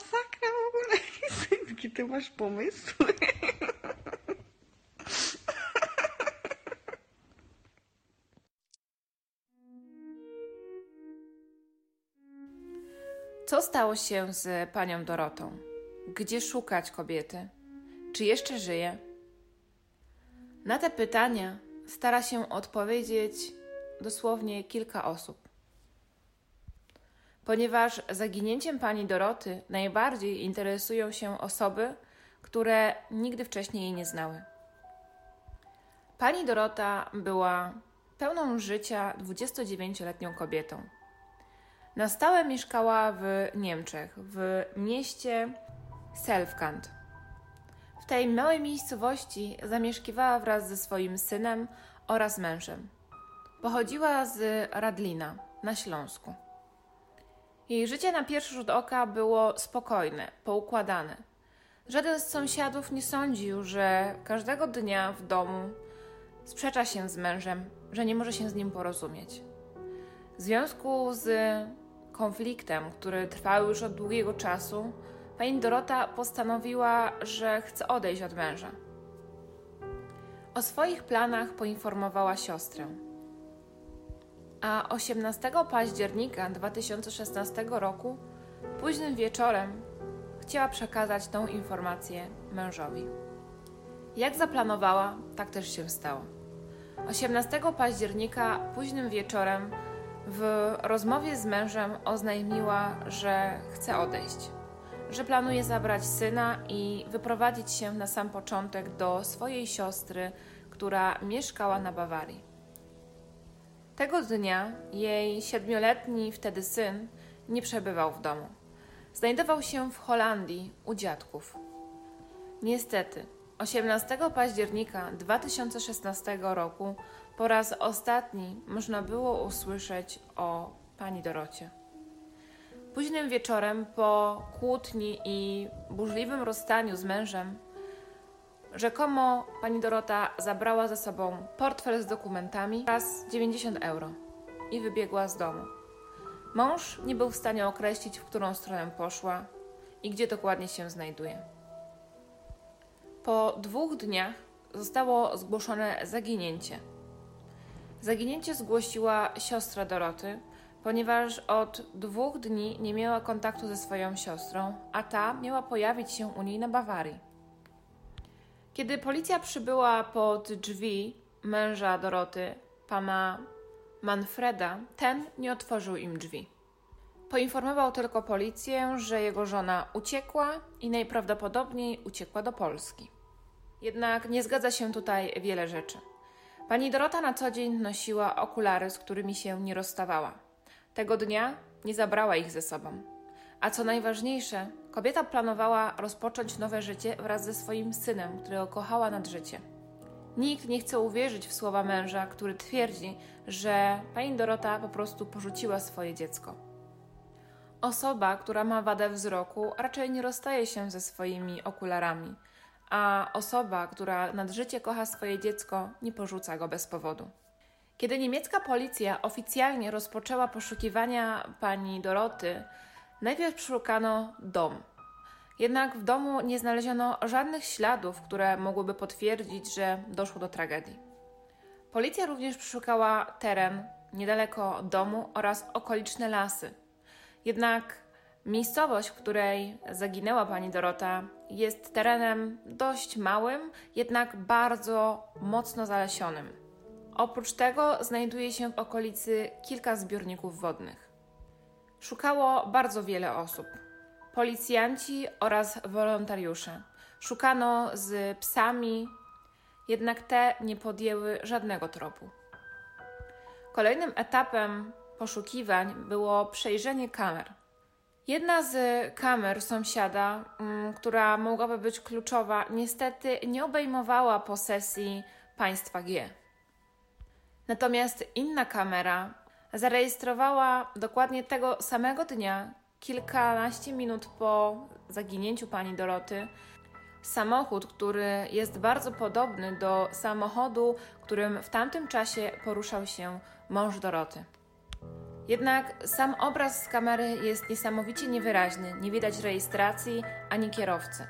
masakra w ogóle. Jakie ty masz pomysły? Co stało się z panią Dorotą? Gdzie szukać kobiety? Czy jeszcze żyje? Na te pytania stara się odpowiedzieć dosłownie kilka osób. Ponieważ zaginięciem pani Doroty najbardziej interesują się osoby, które nigdy wcześniej jej nie znały. Pani Dorota była pełną życia 29-letnią kobietą. Na stałe mieszkała w Niemczech, w mieście Selfkant. W tej małej miejscowości zamieszkiwała wraz ze swoim synem oraz mężem. Pochodziła z Radlina na Śląsku. Jej życie na pierwszy rzut oka było spokojne, poukładane. Żaden z sąsiadów nie sądził, że każdego dnia w domu sprzecza się z mężem, że nie może się z nim porozumieć. W związku z konfliktem, który trwał już od długiego czasu, pani Dorota postanowiła, że chce odejść od męża. O swoich planach poinformowała siostrę. A 18 października 2016 roku, późnym wieczorem, chciała przekazać tą informację mężowi. Jak zaplanowała, tak też się stało. 18 października późnym wieczorem w rozmowie z mężem oznajmiła, że chce odejść, że planuje zabrać syna i wyprowadzić się na sam początek do swojej siostry, która mieszkała na Bawarii. Tego dnia jej siedmioletni wtedy syn nie przebywał w domu. Znajdował się w Holandii u dziadków. Niestety, 18 października 2016 roku po raz ostatni można było usłyszeć o pani Dorocie. Późnym wieczorem, po kłótni i burzliwym rozstaniu z mężem, rzekomo pani Dorota zabrała ze sobą portfel z dokumentami oraz 90 euro i wybiegła z domu. Mąż nie był w stanie określić, w którą stronę poszła i gdzie dokładnie się znajduje. Po dwóch dniach zostało zgłoszone zaginięcie. Zaginięcie zgłosiła siostra Doroty, ponieważ od dwóch dni nie miała kontaktu ze swoją siostrą, a ta miała pojawić się u niej na Bawarii. Kiedy policja przybyła pod drzwi męża Doroty, pana Manfreda, ten nie otworzył im drzwi. Poinformował tylko policję, że jego żona uciekła i najprawdopodobniej uciekła do Polski. Jednak nie zgadza się tutaj wiele rzeczy. Pani Dorota na co dzień nosiła okulary, z którymi się nie rozstawała. Tego dnia nie zabrała ich ze sobą. A co najważniejsze, kobieta planowała rozpocząć nowe życie wraz ze swoim synem, którego kochała nad życie. Nikt nie chce uwierzyć w słowa męża, który twierdzi, że pani Dorota po prostu porzuciła swoje dziecko. Osoba, która ma wadę wzroku, raczej nie rozstaje się ze swoimi okularami, a osoba, która nad życie kocha swoje dziecko, nie porzuca go bez powodu. Kiedy niemiecka policja oficjalnie rozpoczęła poszukiwania pani Doroty, najpierw szukano dom. Jednak w domu nie znaleziono żadnych śladów, które mogłyby potwierdzić, że doszło do tragedii. Policja również przeszukała teren niedaleko domu oraz okoliczne lasy. Jednak miejscowość, w której zaginęła pani Dorota, jest terenem dość małym, jednak bardzo mocno zalesionym. Oprócz tego znajduje się w okolicy kilka zbiorników wodnych. Szukało bardzo wiele osób. Policjanci oraz wolontariusze. Szukano z psami, jednak te nie podjęły żadnego tropu. Kolejnym etapem poszukiwań było przejrzenie kamer. Jedna z kamer sąsiada, mm, która mogłaby być kluczowa, niestety nie obejmowała posesji państwa G. Natomiast inna kamera zarejestrowała dokładnie tego samego dnia, kilkanaście minut po zaginięciu pani Doroty, samochód, który jest bardzo podobny do samochodu, którym w tamtym czasie poruszał się mąż Doroty. Jednak sam obraz z kamery jest niesamowicie niewyraźny, nie widać rejestracji ani kierowcy.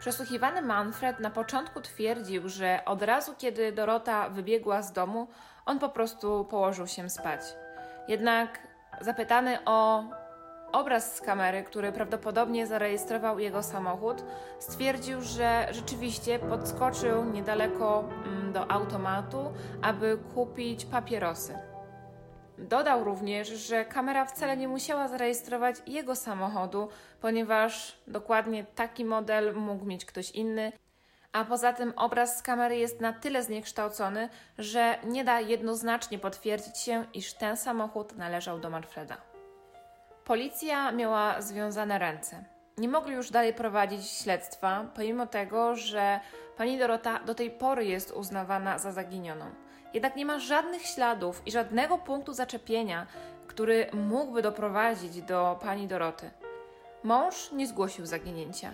Przesłuchiwany Manfred na początku twierdził, że od razu kiedy Dorota wybiegła z domu, on po prostu położył się spać. Jednak zapytany o obraz z kamery, który prawdopodobnie zarejestrował jego samochód, stwierdził, że rzeczywiście podskoczył niedaleko mm, do automatu, aby kupić papierosy. Dodał również, że kamera wcale nie musiała zarejestrować jego samochodu, ponieważ dokładnie taki model mógł mieć ktoś inny, a poza tym obraz z kamery jest na tyle zniekształcony, że nie da jednoznacznie potwierdzić się, iż ten samochód należał do Manfreda. Policja miała związane ręce. Nie mogli już dalej prowadzić śledztwa, pomimo tego, że pani Dorota do tej pory jest uznawana za zaginioną. Jednak nie ma żadnych śladów i żadnego punktu zaczepienia, który mógłby doprowadzić do pani Doroty. Mąż nie zgłosił zaginięcia.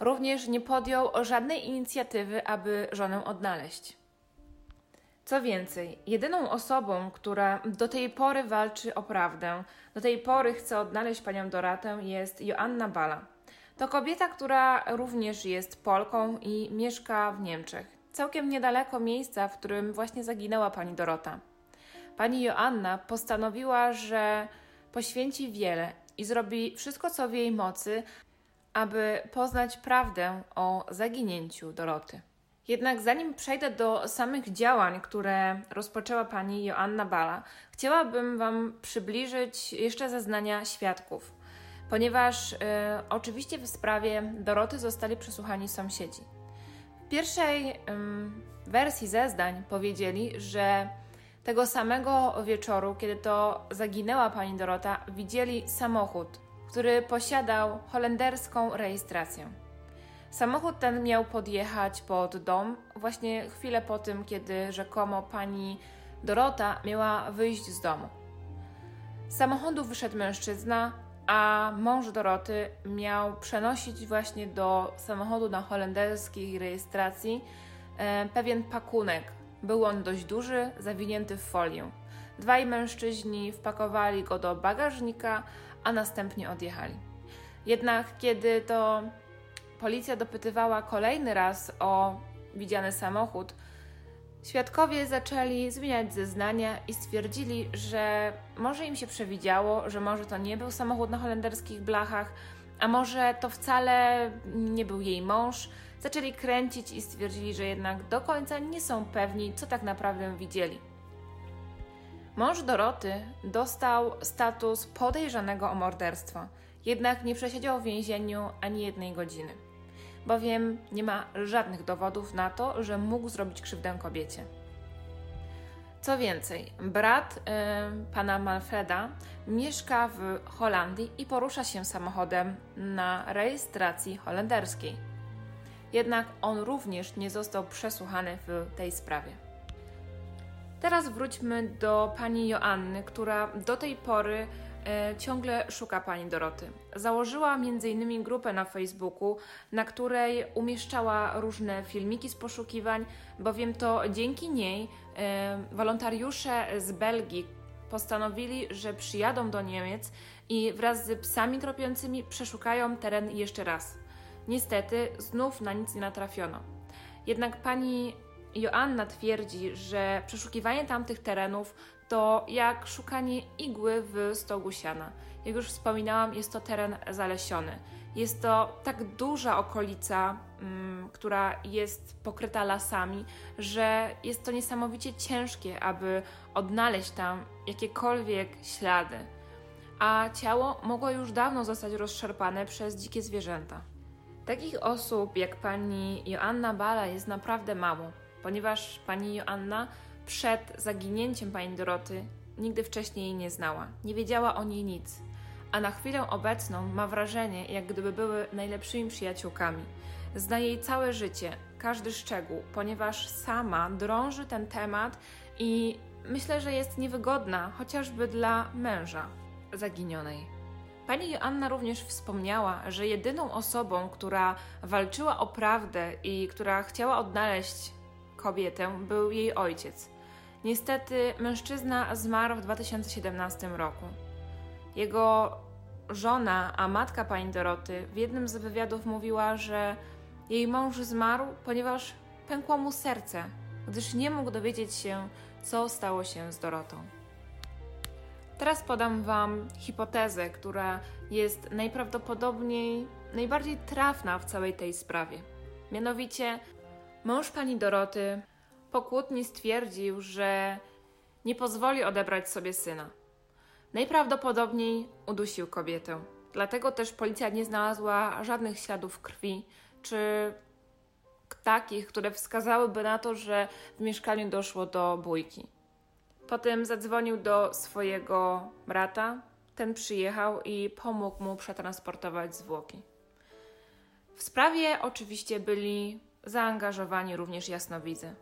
Również nie podjął żadnej inicjatywy, aby żonę odnaleźć. Co więcej, jedyną osobą, która do tej pory walczy o prawdę, do tej pory chce odnaleźć panią Doratę, jest Joanna Bala. To kobieta, która również jest Polką i mieszka w Niemczech, całkiem niedaleko miejsca, w którym właśnie zaginęła pani Dorota. Pani Joanna postanowiła, że poświęci wiele i zrobi wszystko, co w jej mocy, aby poznać prawdę o zaginięciu Doroty. Jednak zanim przejdę do samych działań, które rozpoczęła pani Joanna Bala, chciałabym Wam przybliżyć jeszcze zeznania świadków, ponieważ y, oczywiście w sprawie Doroty zostali przesłuchani sąsiedzi. W pierwszej y, wersji zeznań powiedzieli, że tego samego wieczoru, kiedy to zaginęła pani Dorota, widzieli samochód, który posiadał holenderską rejestrację. Samochód ten miał podjechać pod dom właśnie chwilę po tym, kiedy rzekomo pani Dorota miała wyjść z domu. Z samochodu wyszedł mężczyzna, a mąż Doroty miał przenosić właśnie do samochodu na holenderskiej rejestracji e, pewien pakunek. Był on dość duży, zawinięty w folię. Dwaj mężczyźni wpakowali go do bagażnika, a następnie odjechali. Jednak kiedy to policja dopytywała kolejny raz o widziany samochód, świadkowie zaczęli zmieniać zeznania i stwierdzili, że może im się przewidziało, że może to nie był samochód na holenderskich blachach, a może to wcale nie był jej mąż. Zaczęli kręcić i stwierdzili, że jednak do końca nie są pewni, co tak naprawdę widzieli. Mąż Doroty dostał status podejrzanego o morderstwo, jednak nie przesiedział w więzieniu ani jednej godziny bowiem nie ma żadnych dowodów na to, że mógł zrobić krzywdę kobiecie. Co więcej, brat y, pana Manfreda mieszka w Holandii i porusza się samochodem na rejestracji holenderskiej. Jednak on również nie został przesłuchany w tej sprawie. Teraz wróćmy do pani Joanny, która do tej pory ciągle szuka pani Doroty. Założyła m.in. grupę na Facebooku, na której umieszczała różne filmiki z poszukiwań, bowiem to dzięki niej e, wolontariusze z Belgii postanowili, że przyjadą do Niemiec i wraz z psami tropiącymi przeszukają teren jeszcze raz. Niestety znów na nic nie natrafiono. Jednak pani Joanna twierdzi, że przeszukiwanie tamtych terenów to jak szukanie igły w stogu siana. Jak już wspominałam, jest to teren zalesiony. Jest to tak duża okolica, mm, która jest pokryta lasami, że jest to niesamowicie ciężkie, aby odnaleźć tam jakiekolwiek ślady. A ciało mogło już dawno zostać rozszarpane przez dzikie zwierzęta. Takich osób jak pani Joanna Bala jest naprawdę mało, ponieważ pani Joanna przed zaginięciem pani Doroty nigdy wcześniej jej nie znała, nie wiedziała o niej nic, a na chwilę obecną ma wrażenie, jak gdyby były najlepszymi przyjaciółkami. Zna jej całe życie, każdy szczegół, ponieważ sama drąży ten temat i myślę, że jest niewygodna chociażby dla męża zaginionej. Pani Joanna również wspomniała, że jedyną osobą, która walczyła o prawdę i która chciała odnaleźć kobietę, był jej ojciec. Niestety mężczyzna zmarł w 2017 roku. Jego żona, a matka pani Doroty, w jednym z wywiadów mówiła, że jej mąż zmarł, ponieważ pękło mu serce, gdyż nie mógł dowiedzieć się, co stało się z Dorotą. Teraz podam Wam hipotezę, która jest najprawdopodobniej najbardziej trafna w całej tej sprawie. Mianowicie, mąż pani Doroty po kłótni stwierdził, że nie pozwoli odebrać sobie syna. Najprawdopodobniej udusił kobietę. Dlatego też policja nie znalazła żadnych śladów krwi czy takich, które wskazałyby na to, że w mieszkaniu doszło do bójki. Potem zadzwonił do swojego brata. Ten przyjechał i pomógł mu przetransportować zwłoki. W sprawie oczywiście byli zaangażowani również jasnowidzy.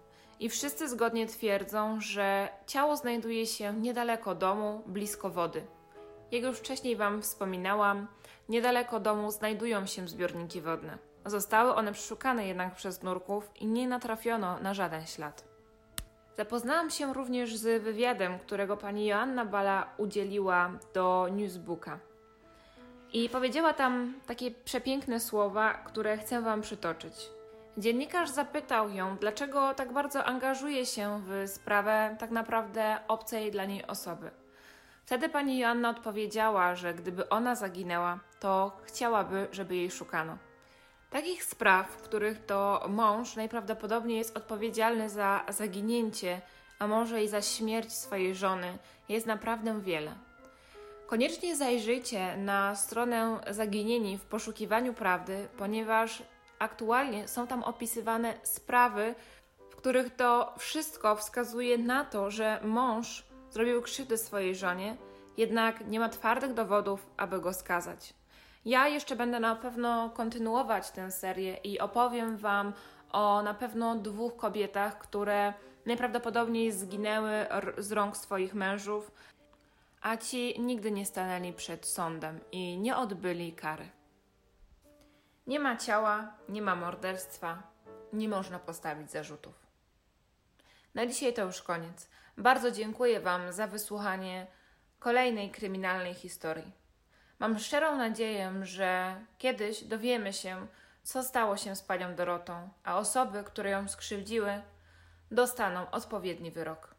I wszyscy zgodnie twierdzą, że ciało znajduje się niedaleko domu, blisko wody. Jak już wcześniej Wam wspominałam, niedaleko domu znajdują się zbiorniki wodne. Zostały one przeszukane jednak przez nurków i nie natrafiono na żaden ślad. Zapoznałam się również z wywiadem, którego pani Joanna Bala udzieliła do Newsbooka. I powiedziała tam takie przepiękne słowa, które chcę Wam przytoczyć. Dziennikarz zapytał ją, dlaczego tak bardzo angażuje się w sprawę tak naprawdę obcej dla niej osoby. Wtedy pani Joanna odpowiedziała, że gdyby ona zaginęła, to chciałaby, żeby jej szukano. Takich spraw, w których to mąż najprawdopodobniej jest odpowiedzialny za zaginięcie, a może i za śmierć swojej żony, jest naprawdę wiele. Koniecznie zajrzyjcie na stronę Zaginieni w poszukiwaniu prawdy, ponieważ aktualnie są tam opisywane sprawy, w których to wszystko wskazuje na to, że mąż zrobił krzywdę swojej żonie, jednak nie ma twardych dowodów, aby go skazać. Ja jeszcze będę na pewno kontynuować tę serię i opowiem Wam o na pewno dwóch kobietach, które najprawdopodobniej zginęły z rąk swoich mężów, a ci nigdy nie stanęli przed sądem i nie odbyli kary. Nie ma ciała, nie ma morderstwa, nie można postawić zarzutów. Na dzisiaj to już koniec. Bardzo dziękuję Wam za wysłuchanie kolejnej kryminalnej historii. Mam szczerą nadzieję, że kiedyś dowiemy się, co stało się z panią Dorotą, a osoby, które ją skrzywdziły, dostaną odpowiedni wyrok.